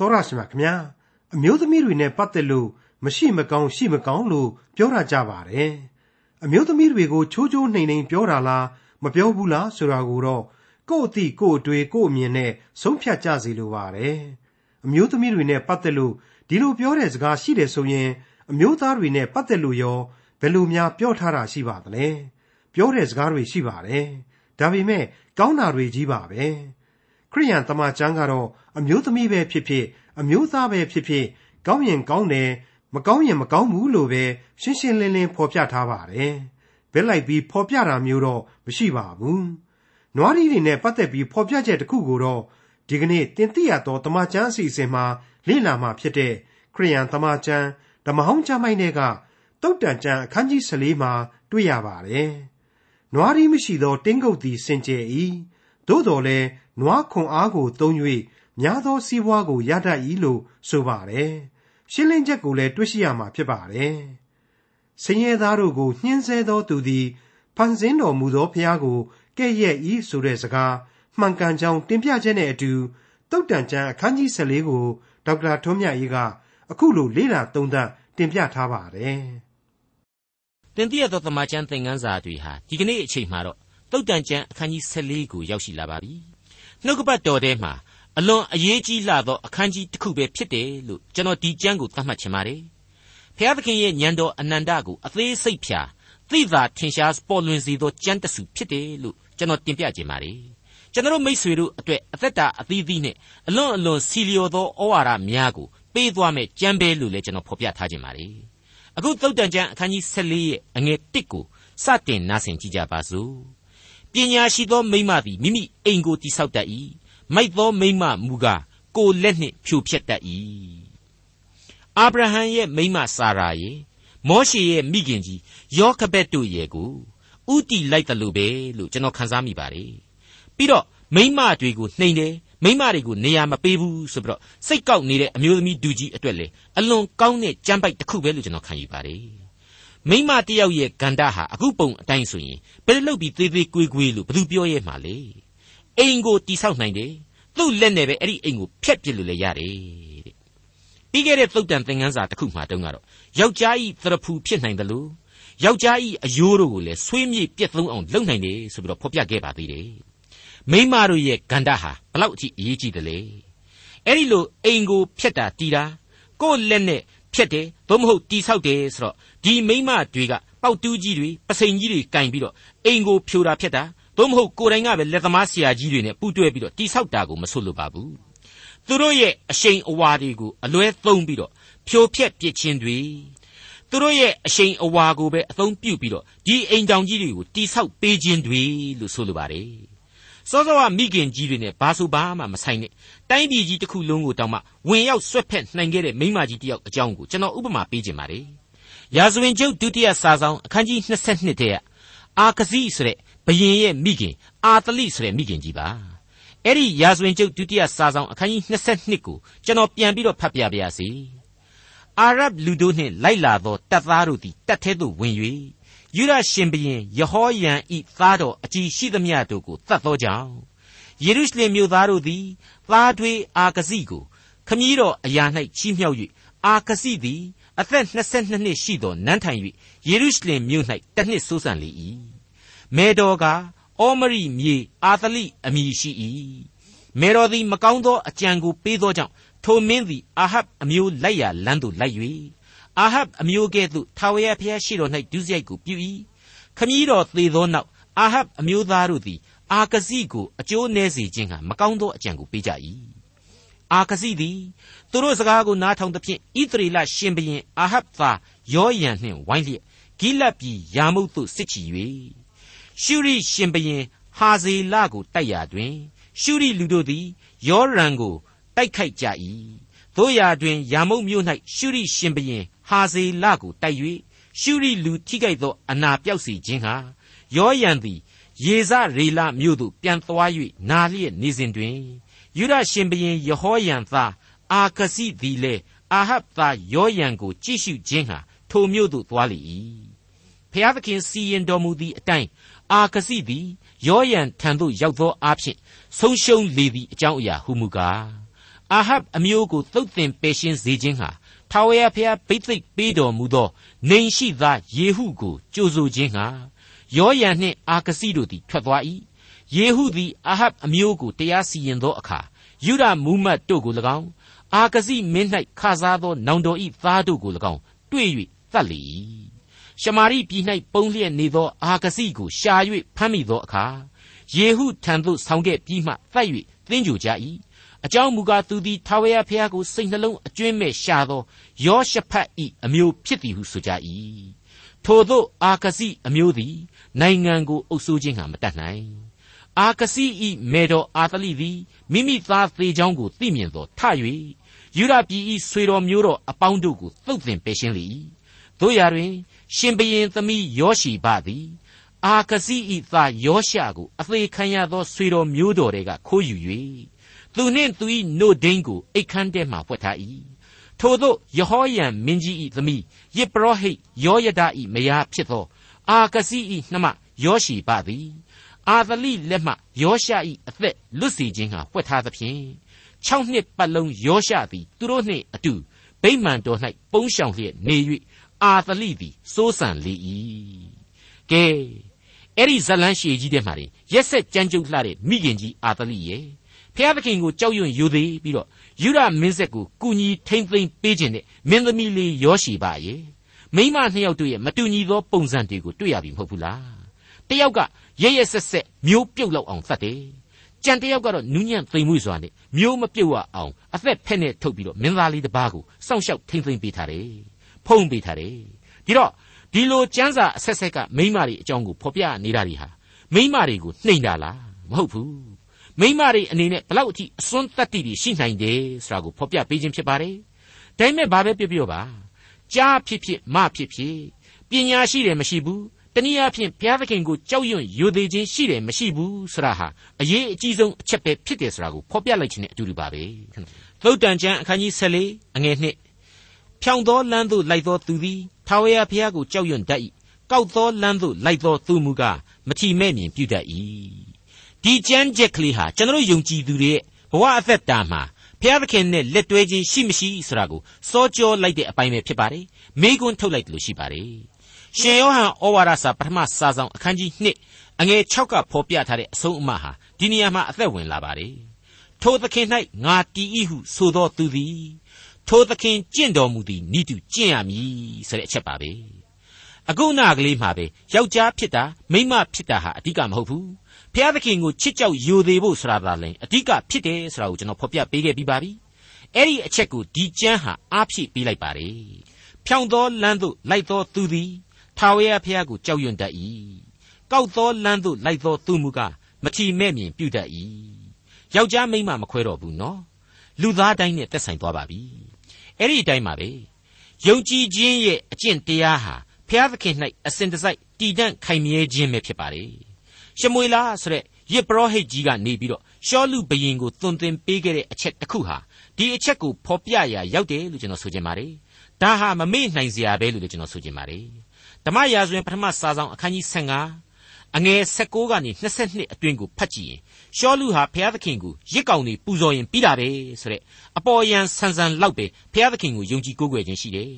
တောရရှိမြခင်ဗျာအမျိုးသမီးတွေနဲ့ပတ်သက်လို့မရှိမကောင်းရှိမကောင်းလို့ပြောရကြပါတယ်အမျိုးသမီးတွေကိုချိုးချိုးနှိမ်နှိမ်ပြောတာလားမပြောဘူးလားဆိုတာကိုတော့ကိုယ့်အသည့်ကိုယ့်အတွေ့ကိုယ့်အမြင်နဲ့ဆုံးဖြတ်ကြစီလိုပါတယ်အမျိုးသမီးတွေနဲ့ပတ်သက်လို့ဒီလိုပြောတဲ့စကားရှိတယ်ဆိုရင်အမျိုးသားတွေနဲ့ပတ်သက်လို့ရောဘယ်လိုများပြောထားတာရှိပါသလဲပြောတဲ့စကားတွေရှိပါတယ်ဒါပေမဲ့ကောင်းတာတွေကြီးပါပဲ ခရိယန်တမန်ကျမ်းကတော့အမျိုးသမီးပဲဖြစ်ဖြစ်အမျိုးသားပဲဖြစ်ဖြစ်ကောင်းရင်ကောင်းတယ်မကောင်းရင်မကောင်းဘူးလို့ပဲရှင်းရှင်းလင်းလင်းဖော်ပြထားပါတယ်ဘယ်လိုက်ပြီးဖော်ပြတာမျိုးတော့မရှိပါဘူးနွားရီတွေနဲ့ပတ်သက်ပြီးဖော်ပြချက်တစ်ခုကိုတော့ဒီကနေ့တင်ပြရတော့တမန်ကျမ်းအစီအစဉ်မှာလေ့လာမှာဖြစ်တဲ့ခရိယန်တမန်ကျမ်းဓမ္မဟောင်းကျမ်းပိုင်းတွေကတုတ်တန်ကျမ်းအခန်းကြီး14မှာတွေ့ရပါတယ်နွားရီမရှိသော တင်းကုတ်သည်စင်ကြယ်၏ သို့တော်လည်းနွားခွန်အားကိုသုံး၍များသောစီးပွားကိုရတတ်၏လို့ဆိုပါတယ်ရှင်းလင်းချက်ကိုလည်းတွေ့ရှိရမှာဖြစ်ပါတယ်ဆင်းရဲသားတို့ကိုညှင်းဆဲသောသူသည်ဖန်ဆင်းတော်မူသောဖျားကိုကဲ့ရဲ့၏ဆိုတဲ့စကားမှန်ကန်ကြောင်းတင်ပြချက်နဲ့အတူတုတ်တန်ကျမ်းအခန်းကြီး14ကိုဒေါက်တာထွန်းမြတ်ရေးကအခုလိုလေ့လာသုံးသပ်တင်ပြထားပါတယ်။တင်ပြသောသမချမ်းသင်ခန်းစာတွေဟာဒီကနေ့အချိန်မှာတော့ တုတ်တန်ကျမ်းအခန်းကြီး14ကိုရောက်ရှိလာပါပြီ။နှုတ်ကပတ်တော်ထဲမှာအလွန်အရေးကြီးလာသောအခန်းကြီးတစ်ခုပဲဖြစ်တယ်လို့ကျွန်တော်ဒီကျမ်းကိုသတ်မှတ်ချင်ပါတယ်။ဖျားသခင်ရဲ့ညံတော်အနန္တကိုအသေးစိတ်ဖြာသိသာထင်ရှားပေါ်လွင်စေသောကျမ်းတစုဖြစ်တယ်လို့ကျွန်တော်တင်ပြချင်ပါတယ်။ကျွန်တော်မိษွေတို့အတွက်အသက်တာအသီးသီးနဲ့အလွန်အလွန်စီလျော်သောဩဝါဒများကိုပေးသွားမဲ့ကျမ်းပဲလို့လည်းကျွန်တော်ဖော်ပြထားခြင်းပါတယ်။အခုသုတ်တန်ကျမ်းအခန်းကြီး14ရဲ့အငယ်1ကိုစတင်နားဆင်ကြကြပါစို့။ ပညာရှိသောမိမသည်မိမိအိမ်ကိုတိဆောက်တတ်၏။မိုက်သောမိမမူကားကိုလက်နှင့်ဖြိုဖျက်တတ်၏။အာဗြဟံရဲ့မိမစာရာရဲ့မောရှေရဲ့မိခင်ကြီးယောခဘက်တို့ရဲ့ကိုဥတီလိုက်တယ်လို့ပဲလို့ကျွန်တော်ခန်းစားမိပါတယ်။ပြီးတော့မိမတွေကိုနှိမ်တယ်မိမတွေကိုနေရာမပေးဘူးဆိုပြီးတော့စိတ်ကောက်နေတဲ့အမျိုးသမီးဒူကြီးအတွက်လေအလွန်ကောင်းတဲ့ကြမ်းပိုက်တစ်ခုပဲလို့ကျွန်တော်ခံယူပါတယ် မိမတယောက်ရဲ့ဂန္ဓာဟာအခုပုံအတိုင်းဆိုရင်ဘယ်လိုလုပ်ပြီးသေးသေးကွေးကွေးလို့ဘယ်သူပြောရဲမှာလဲအိမ်ကိုတိဆောက်နိုင်တယ်သူ့လက်နဲ့ပဲအဲ့ဒီအိမ်ကိုဖျက်ပစ်လို့လည်းရတယ်တဲ့ပြီးခဲ့တဲ့သုတ်တန်သင်ခန်းစာတစ်ခုမှတုန်းကတော့ယောက်ျားဤသရဖူဖြစ်နိုင်တယ်လို့ယောက်ျားဤအယိုးတို့ကိုလည်းဆွေးမြေ့ပြက်သုံးအောင်လုပ်နိုင်တယ်ဆိုပြီးတော့ဖော်ပြခဲ့ပါသေးတယ်မိမတို့ရဲ့ဂန္ဓာဟာဘလောက်အထိအရေးကြီးတယ်လဲအဲ့ဒီလိုအိမ်ကိုဖျက်တာတီးတာကိုယ့်လက်နဲ့ ဖျက်တယ်သို့မဟုတ်တီဆောက်တယ်ဆိုတော့ဒီမိမတွေကပေါက်တူးကြီးတွေပစိန်ကြီးတွေကင်ပြီးတော့အိမ်ကိုဖြိုတာဖျက်တာသို့မဟုတ်ကိုယ်တိုင်ကပဲလက်သမားဆရာကြီးတွေနဲ့ပူးတွဲပြီးတော့တီဆောက်တာကိုမဆွလို့ပါဘူးသူတို့ရဲ့အရှိန်အဝါတွေကိုအလွဲသုံးပြီးတော့ဖြိုဖျက်ပစ်ခြင်းတွေသူတို့ရဲ့အရှိန်အဝါကိုပဲအသုံးပြုပြီးတော့ဒီအိမ်တောင်ကြီးတွေကိုတိဆောက်ပေးခြင်းတွေလို့ဆိုလိုပါတယ်စောစောကမိခင်ကြီးတွေနဲ့ဘာဆိုဘာမှမဆိုင်နဲ့ တိုင်းပြည်ကြီးတစ်ခုလုံးကိုတောင်မှဝင်ရောက်ဆွတ်ဖက်နိုင်ခဲ့တဲ့မိမကြီးတယောက်အကြောင်းကိုကျွန်တော်ဥပမာပေးခြင်းပါတယ်ရာဇဝင်ကျုပ်ဒုတိယစာဆောင်အခန်းကြီး22တည်းကအာကစီဆိုတဲ့ဘယင်ရဲ့မိခင်အာတလိဆိုတဲ့မိခင်ကြီးပါအဲ့ဒီရာဇဝင်ကျုပ်ဒုတိယစာဆောင်အခန်းကြီး22ကိုကျွန်တော်ပြန်ပြီးတော့ဖတ်ပြပါရစေအာရဗ်လူတို့နှင့်လိုက်လာသောတပ်သားတို့သည်တပ်ထဲသို့ဝင်၍ယူရရှင်ဘရင်ယေဟောယံဤသားတော်အကြီးရှိသမျှတို့ကိုတတ်သောကြောင့် ယေရုရှလင်မြို့သားတို့သည်သားထွေးအာကစီကိုခမည်းတော်အရာ၌ချီးမြှောက်၍အာကစီသည်အသက်22နှစ်ရှိသောနန်းထိုင်၍ယေရုရှလင်မြို့၌တနှစ်ဆိုးဆန်လေ၏မေတော်ကအောမရိမြေအာသလိအမည်ရှိ၏မေတော်သည်မကောင်းသောအကြံကိုပေးသောကြောင့်ထိုမင်းသည်အာဟပ်အမျိုးလိုက်ရာလမ်းသို့လိုက်၍အာဟပ်အမျိုးကဲ့သို့ထာဝရဘုရားရှိတော်၌ဒုစရိုက်ကိုပြု၏ခမည်းတော်သေသောနောက်အာဟပ်အမျိုးသားတို့သည် အာကစီကိုအကျိုးနည်းစေခြင်းကမကောင်းသောအကြံကိုပေးကြ၏အာကစီသည်သူတို့စကားကိုနားထောင်သဖြင့်ဣသရေလရှင်ဘရင်အာဟပ်သားယောယန်နှင့်ဝိုင်းလျက်ဂိလတ်ပြည်ယာမုတ်သို့စစ်ချီ၍ရှုရိရှင်ဘရင်ဟာဇေလကိုတိုက်ရာတွင် ရှုရိလူတို့သည်ယောရန်ကိုတိုက်ခိုက်ကြ၏တို့ရာတွင်ယာမုတ်မြို့၌ရှုရိရှင်ဘရင်ဟာဇေလကိုတိုက်၍ရှုရိလူထိခိုက်သောအနာပြောက်စေခြင်းဟာယောယန်သည် ယေဇရေလမြို့သို့ပြန်သွား၍နာလျက်နေစဉ်တွင်ယူရရှင်ဘရင်ယေဟောယံသားအာကစီသည်လေအာဟပ်သားယောယံကိုကြည့်ရှုခြင်းဟာထိုမြို့သို့သွားလေ၏ဖျားသခင်စီရင်တော်မူသည့်အတိုင်းအာကစီသည်ယောယံထံသို့ရောက်သောအဖြစ်ဆုံးရှုံးလေသည့်အကြောင်းအရာဟုမူကားအာဟပ်အမျိုးကိုသုတ်သင်ပယ်ရှင်းစေခြင်းဟာထာဝရဘုရားဗိသိက်ပေးတော်မူသောနေရှိသားယေဟုကိုကြိုဆိုခြင်းဟာ ယောယန်နှင့်အာကစီတို့သည်ထွက်သွား၏ယေဟုသည်အာဟပ်အမျိုးကိုတရားစီရင်သောအခါယူဒမူမတ်တို့ကို၎င်းအာကစီမင်း၌ခါစားသောနောင်တော်ဤသားတို့ကို၎င်းတွေ့၍သတ်လေ၏ရှမာရိပြည်၌ပုံလျက်နေသောအာကစီကိုရှာ၍ဖမ်းမိသောအခါယေဟုထံသို့ဆောင်ခဲ့ပြီးမှသတ်၍သင်ကြကြ၏အကြောင်းမူကားသူသည်ထာဝရဘုရားကိုစိတ်နှလုံးအကျွင်းမဲ့ရှာသောယောရှဖတ်ဤအမျိုးဖြစ်သည်ဟုဆိုကြ၏ ထိုသို့အာကစီအမျိုးသည် နိုင်ငံကိုအုပ်စိုးခြင်းဟာမတတ်နိုင်အာကစီဤမေတော်အာသလိသည်မိမိသားသေးချောင်းကိုသိမြင်သောထ၍ယူရပြည်ဤဆွေတော်မျိုးတော်အပေါင်းတို့ကိုသုတ်သင်ပယ်ရှင်းလေ၏တို့ရာတွင် ရှင်ဘရင်သမီးယောရှိဘသည်အာကစီဤသားယောရှကိုအသေးခံရသောဆွေတော်မျိုးတော်တွေကခိုးယူ၍သူနှင့်သူ၏နို့ဒိန်းကိုအိတ်ခမ်းထဲမှဖွက်ထား၏ ထို့သောယေဟောယံမင်းကြီး၏သမီးယေပရောဟိတ်ယောယဒ၏မယားဖြစ်သော အာကစီ၏နှမယောရှိဘသည်အာသလိလက်မှယောရှ၏အသက်လွတ်စီခြင်းဟာဖွက်ထားသဖြင့်၆နှစ်ပတ်လုံးယောရှသည်သူတို့နှင့်အတူဗိမာန်တော်၌ပုန်းရှောင်လျက်နေ၍အာသလိသည်စိုးစံလေ၏ကဲအဲ့ဒီဇလန်းရှည်ကြီးတဲ့မှာရက်ဆက်ကြမ်းကြုတ်လှတဲ့မိခင်ကြီးအာသလိရဲ့ ဖျားသခင်ကိုကြောက်ရွံ့ယူသေးပြီးတော့ယူရမင်းဆက်ကိုကူညီထိမ့်သိမ့်ပေးခြင်းနဲ့မင်းသမီးလေးရောရှိပါရဲ့မိမနှစ်ယောက်တို့ရဲ့မတူညီသောပုံစံတွေကိုတွေ့ရပြီမဟုတ်ဘူးလားတယောက်ကရရဆက်ဆက်မျိုးပြုတ်လောက်အောင်သတ်တယ်ကြံတယောက်ကတော့နူးညံ့သိမ်မွေ့စွာနဲ့မျိုးမပြုတ်ရအောင်အသက်ဖက်နဲ့ထုတ်ပြီးတော့မင်းသားလေးတစ်ပါးကိုစောင့်ရှောက်ထိမ့်သိမ့်ပေးထားတယ်ဖုံးပေးထားတယ်ဒီတော့ဒီလိုကျမ်းစာအဆက်ဆက်ကမိမတွေအကြောင်းကိုဖော်ပြနေတာတွေဟာမိမတွေကိုနှိမ်တာလားမဟုတ်ဘူး မိမတွေအနေနဲ့ဘလောက်အထိအစွန်းတတ္တိတွေရှိနိုင်တယ်ဆိုတာကိုဖော်ပြပေးခြင်းဖြစ်ပါတယ်။ဒါပေမဲ့ဘာပဲပြောပြောပါကြားဖြစ်ဖြစ်မဖြစ်ဖြစ်ပညာရှိတယ်မရှိဘူးတနည်းအားဖြင့်ဘုရားသခင်ကိုကြောက်ရွံ့ယိုသေးခြင်းရှိတယ်မရှိဘူးဆိုတာဟာအရေးအကြီးဆုံးအချက်ပဲဖြစ်တယ်ဆိုတာကိုဖော်ပြလိုက်ခြင်းနဲ့အတူတူပါပဲ။သုတ်တန်ကျမ်းအခန်းကြီး14အငယ်1ဖြောင်သောလမ်းသို့လိုက်သောသူသည်ထာဝရဘုရားကိုကြောက်ရွံ့တတ်၏ကောက်သောလမ်းသို့လိုက်သောသူမူကားမထီမဲ့မြင်ပြုတတ်၏ ဒီကြမ်းကြက်ကလေးဟာကျွန်တော်ယုံကြည်သူတွေရဲ့ဘဝအသက်တာမှာဘုရားသခင်နဲ့လက်တွဲခြင်းရှိမရှိဆိုတာကိုစောကြောလိုက်တဲ့အပိုင်းပဲဖြစ်ပါတယ်မိကွန်းထုတ်လိုက်တယ်လို့ရှိပါတယ်ရှင်ယောဟန်ဩဝါဒစာပထမစာဆောင်အခန်းကြီး2အငယ်6ကဖော်ပြထားတဲ့အဆုံးအမဟာဒီနေရာမှာအသက်ဝင်လာပါတယ်ထိုသခင်၌ငါတည်၏ဟုဆိုသောသူသည်ထိုသခင်ကျင့်တော်မူသည်ဤသူကျင့်ရမည်ဆိုတဲ့အချက်ပါပဲ အခုနာကလေးမှာပဲယောက်ျားဖြစ်တာမိန်းမဖြစ်တာဟာအဓိကမဟုတ်ဘူးဖျားသခင်ကိုချစ်ကြောက်ယိုသေးဖို့ဆိုတာသာလဲအဓိကဖြစ်တယ်ဆိုတာကိုကျွန်တော်ဖော်ပြပေးခဲ့ပြီးပါပြီအဲ့ဒီအချက်ကိုဒီကျမ်းဟာအားဖြည့်ပေးလိုက်ပါတယ်ဖြောင်သောလမ်းသို့လိုက်သောသူသည်ထာဝရဘုရားကိုကြောက်ရွံ့တတ်၏ကောက်သောလမ်းသို့လိုက်သောသူမူကားမချီမဲ့မြင်ပြုတတ်၏ယောက်ျားမိန်းမမခွဲတော့ဘူးနော်လူသားတိုင်းနဲ့သက်ဆိုင်သွားပါပြီအဲ့ဒီအတိုင်းပါပဲယုံကြည်ခြင်းရဲ့အကျင့်တရားဟာ ဘုရားသခင်၌အစဉ်တစိုက်တည်တံ့ခိုင်မြဲခြင်းပဲဖြစ်ပါတယ်ရှမွေလာဆိုတဲ့ယစ်ပရောဟိတ်ကြီးကနေပြီးတော့ရှောလူဘရင်ကိုသွန်သင်ပေးခဲ့တဲ့အချက်တစ်ခုဟာဒီအချက်ကိုဖော်ပြရာရောက်တယ်လို့ကျွန်တော်ဆိုချင်ပါတယ်ဒါဟာမမေ့နိုင်စရာပဲလို့လည်းကျွန်တော်ဆိုချင်ပါတယ်ဓမ္မရာဇဝင်ပထမစာဆောင်အခန်းကြီး15အငယ်16ကနေ22အတွင်းကိုဖတ်ကြည့်ရင်ရှောလူဟာဘုရားသခင်ကိုရစ်ကောင်နေပူဇော်ရင်ပြီးတာပဲဆိုတဲ့အပေါ်ယံဆန်ဆန်လောက်ပဲဘုရားသခင်ကိုယုံကြည်ကိုးကွယ်ခြင်းရှိတယ်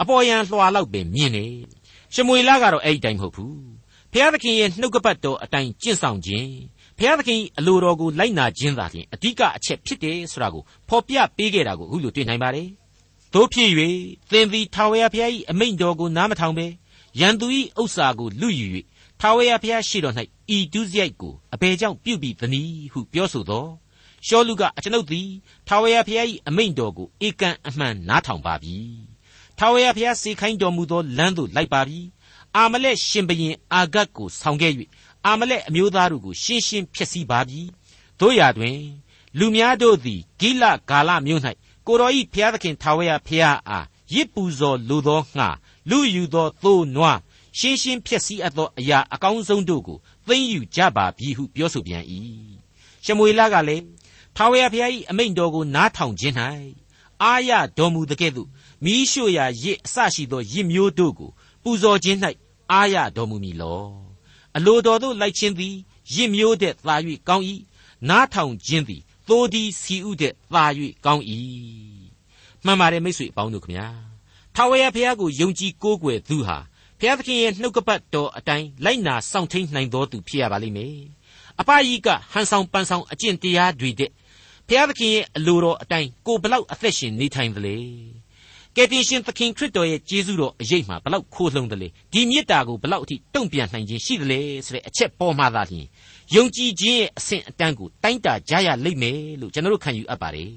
အပေါ်ယံလွှာလောက်ပဲမြင်တယ် ရှမွေလကတော့အဲ့ဒီတိုင်းမဟုတ်ဘူးဘုရားသခင်ရဲ့နှုတ်ကပတ်တော်အတိုင်းကျင့်ဆောင်ခြင်းဘုရားသခင်အလိုတော်ကိုလိုက်နာခြင်းသာလျှင်အဓိကအချက်ဖြစ်တယ်ဆိုတာကိုဖော်ပြပေးခဲ့တာကိုအခုလိုတွေ့နိုင်ပါတယ်။တို့ဖြစ်၍သင်သည်ထာဝရဘုရား၏အမိန့်တော်ကိုနားမထောင်ဘဲရန်သူ၏ဥစ္စာကိုလူယူ၍ထာဝရဘုရားရှိတော်၌ဤဒုစရိုက်ကိုအဘယ်ကြောင့်ပြုပြီးသနည်းဟုပြောဆိုသောရှောလူကအကျွန်ုပ်သည်ထာဝရဘုရား၏အမိန့်တော်ကိုဧကန်အမှန်နားထောင်ပါပြီ။ ထာဝရဘုရားစေခိုင်းတော်မူသောလမ်းသို့လိုက်ပါပြီအာမလက်ရှင်ဘရင်အာဂတ်ကိုဆောင်ခဲ့၍အာမလက်အမျိုးသားတို့ကိုရှင်းရှင်းဖျက်ဆီးပါပြီတို့ရာတွင် လူများတို့သည်ဂိလဂါလမြို့၌ကိုတော်ဤဘုရားသခင်ထာဝရဘုရားအားရစ်ပူဇော်လိုသောငှာလူယူသောသိုးနွားရှင်းရှင်းဖျက်ဆီးအပ်သောအရာအကောင်းဆုံးတို့ကိုသိမ့်ယူကြပါပြီဟုပြောဆိုပြန်၏ရှမွေလကလည်းထာဝရဘုရား၏အမိန့်တော်ကိုနားထောင်ခြင်း၌အာရတော်မူတဲ့ကဲ့သို့ မိရှုရာရစ်အစရှိသောရစ်မျိုးတို့ကို ပူဇော်ခြင်း၌အားရတော်မူမည်လောအလိုတော်သို့လိုက်ခြင်းသည်ရစ်မျိုးတဲ့သာ၍ကောင်း၏နားထောင်ခြင်းသည်သိုးဒီစီဥတဲ့သာ၍ကောင်း၏မှန်ပါတယ်မိတ်ဆွေအပေါင်းတို့ခမညာထာဝရဘုရားကိုယုံကြည်ကိုးကွယ်သူဟာဘုရားသခင်ရဲ့နှုတ်ကပတ်တော်အတိုင်းလိုက်နာစောင့်ထိန်နိုင်တော်သူဖြစ်ရပါလိမ့်မယ်အပယိကဟန်ဆောင်ပန်းဆောင်အကျင့်တရားတွေတဲ့ဘုရားသခင်ရဲ့အလိုတော်အတိုင်းကိုဘလောက်အသက်ရှင်နေထိုင်သလဲ ကယ်တင်ရှင်သခင်ခရစ်တော်ရဲ့ကျေးဇူးတော်အရေးမှာဘလောက်ခိုးလှုံတယ်လေဒီမေတ္တာကိုဘလောက်အထိတုံ့ပြန်နိုင်ခြင်းရှိတယ်လေဆိုတဲ့အချက်ပေါ်မှာသာလျှင်ယုံကြည်ခြင်းရဲ့အဆင့်အတန်းကိုတိုင်းတာကြရလိမ့်မယ်လို့ကျွန်တော်တို့ခံယူအပ်ပါတယ်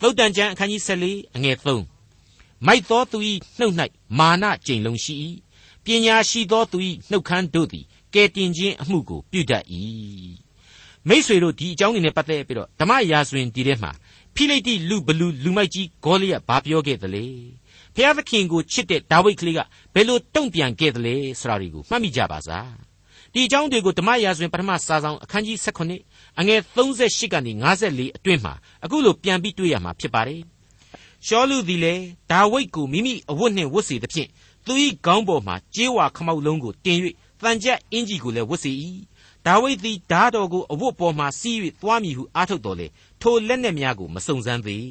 သုတ်တန်ကျမ်းအခန်းကြီး14အငယ်3မိုက်သောသူ၏နှုတ်၌မာနကြိမ်လုံးရှိ၏ပညာရှိသောသူ၏နှုတ်ခမ်းတို့သည်ကဲတင်ခြင်းအမှုကိုပြုတတ်၏မိษွေတို့ဒီအကြောင်းတွေနဲ့ပတ်သက်ပြီးတော့ဓမ္မရာဇဝင်ဒီထဲမှာ ဖိလိတိလူဘလူလူမိုက်ကြီးဂေါလိယဘာပြောခဲ့သလဲဖျားသခင်ကိုချစ်တဲ့ဒါဝိဒ်ကလေးကဘယ်လိုတုံ့ပြန်ခဲ့သလဲဆိုတာတွေကိုမှတ်မိကြပါစားဒီအကြောင်းတွေကိုဓမ္မရာဇဝင်ပထမစာဆောင်အခန်းကြီး18အငယ်38ကနေ54အတွင်းမှာအခုလိုပြန်ပြီးတွေ့ရမှာဖြစ်ပါတယ်ရှောလူသည်လေဒါဝိဒ်ကိုမိမိအဝတ်နှင့်ဝတ်စေသဖြင့်သူ၏ခေါင်းပေါ်မှာကြေးဝါခမောက်လုံးကိုတင်၍တန်ကြက်အင်ကြီးကိုလည်းဝတ်စေ၏ ဒါဝိဒ်သည်ဓာတော်ကိုအဝတ်ပေါ်မှစီး၍သွားမည်ဟုအားထုတ်တော်လေထိုလက်နက်များကိုမစုံစမ်းသေး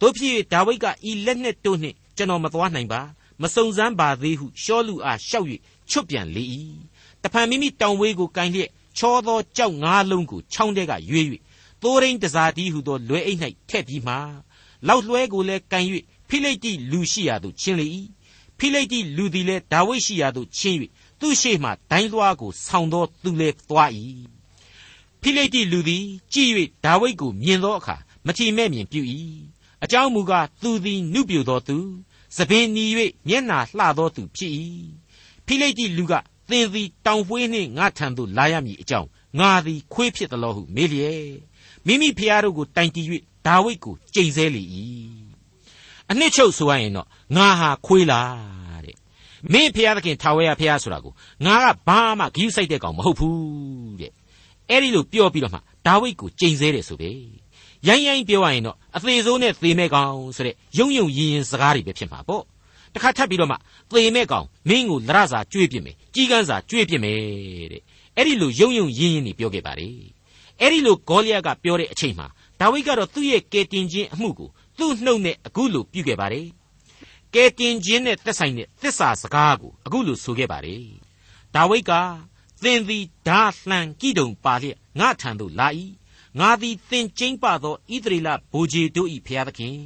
တို့ဖြစ်၍ဒါဝိဒ်ကဤလက်နက်တို့နှင့်ကျွန်တော်မသွားနိုင်ပါမစုံစမ်းပါသေးဟုရှောလူအားလျှောက်၍ချွတ်ပြန်လေ၏တဖန်မိမိတောင်ဝေးကိုကန်လျက်ချောသောကြောက်ငါးလုံးကိုချောင်းထဲကရွေး၍သိုးရင်းတစားတီးဟုသောလွယ်အိတ်၌ထည့်ပြီးမှလောက်လွှဲကိုလည်းကန်၍ဖိလိတိလူရှိရာသို့ချင်းလေ၏ဖိလိတိလူသည်လည်းဒါဝိဒ်ရှိရာသို့ချင်း၍ သူ့ရှေ့မှဒိုင်းလွှားကိုဆောင်းသောသူလည်းသွား၏ဖိလိတိလူသည်ကြည့်၍ဒါဝိဒ်ကိုမြင်သောအခါမထီမဲ့မြင်ပြု၏အကြောင်းမူကားသူသည်နုပြိုသောသူသပင်နီ၍မျက်နာလှသောသူဖြစ်၏ဖိလိတိလူကသင်သည်တောင်ပွေးနှင့်ငါထံသို့လာရမည်အကြောင်းငါသည်ခွေးဖြစ်သလိုဟုမေးလျက်မိမိဖျားတို့ကိုတိုင်တီ၍ဒါဝိဒ်ကိုကြိမ်ဆဲလေ၏အနှစ်ချုပ်ဆိုရရင်တော့ငါဟာခွေးလားတဲ့ မင်းဖျားသခင်ထာဝရဖျားဆိုတာကိုငါကဘာမှဂရုစိုက်တဲ့ကောင်မဟုတ်ဘူးတဲ့အဲ့ဒီလိုပြောပြီးတော့မှဒါဝိဒ်ကိုကြိမ်ဆဲတယ်ဆိုပဲရိုင်းရိုင်းပြောရရင်တော့အသေးစိုးနဲ့သေမဲ့ကောင်ဆိုတဲ့ယုံယုံရင်ရင်စကားတွေပဲဖြစ်မှာပေါ့တခါထပ်ပြီးတော့မှသေမဲ့ကောင်မင်းကိုလရစာကျွေးပြစ်မယ်ကြီးကန်းစာကျွေးပြစ်မယ်တဲ့အဲ့ဒီလိုယုံယုံရင်ရင်နေပြောခဲ့ပါလေအဲ့ဒီလိုဂေါလိယကပြောတဲ့အချိန်မှာဒါဝိဒ်ကတော့သူ့ရဲ့ကယ်တင်ခြင်းအမှုကိုသူ့နှုတ်နဲ့အခုလိုပြုခဲ့ပါတယ် ကယ်တင်ခြင်းနဲ့သက်ဆိုင်တဲ့သစ္စာစကားကိုအခုလိုဆိုခဲ့ပါတယ်ဒါဝိဒ်ကသင်သည်ဓာလှန်ကြည်တုံပါလျက်ငါထံသို့လာ၏ငါသည်သင်ကျိမ့်ပသောဣသရေလဘိုးကြီးတို့၏ဖျားသခင်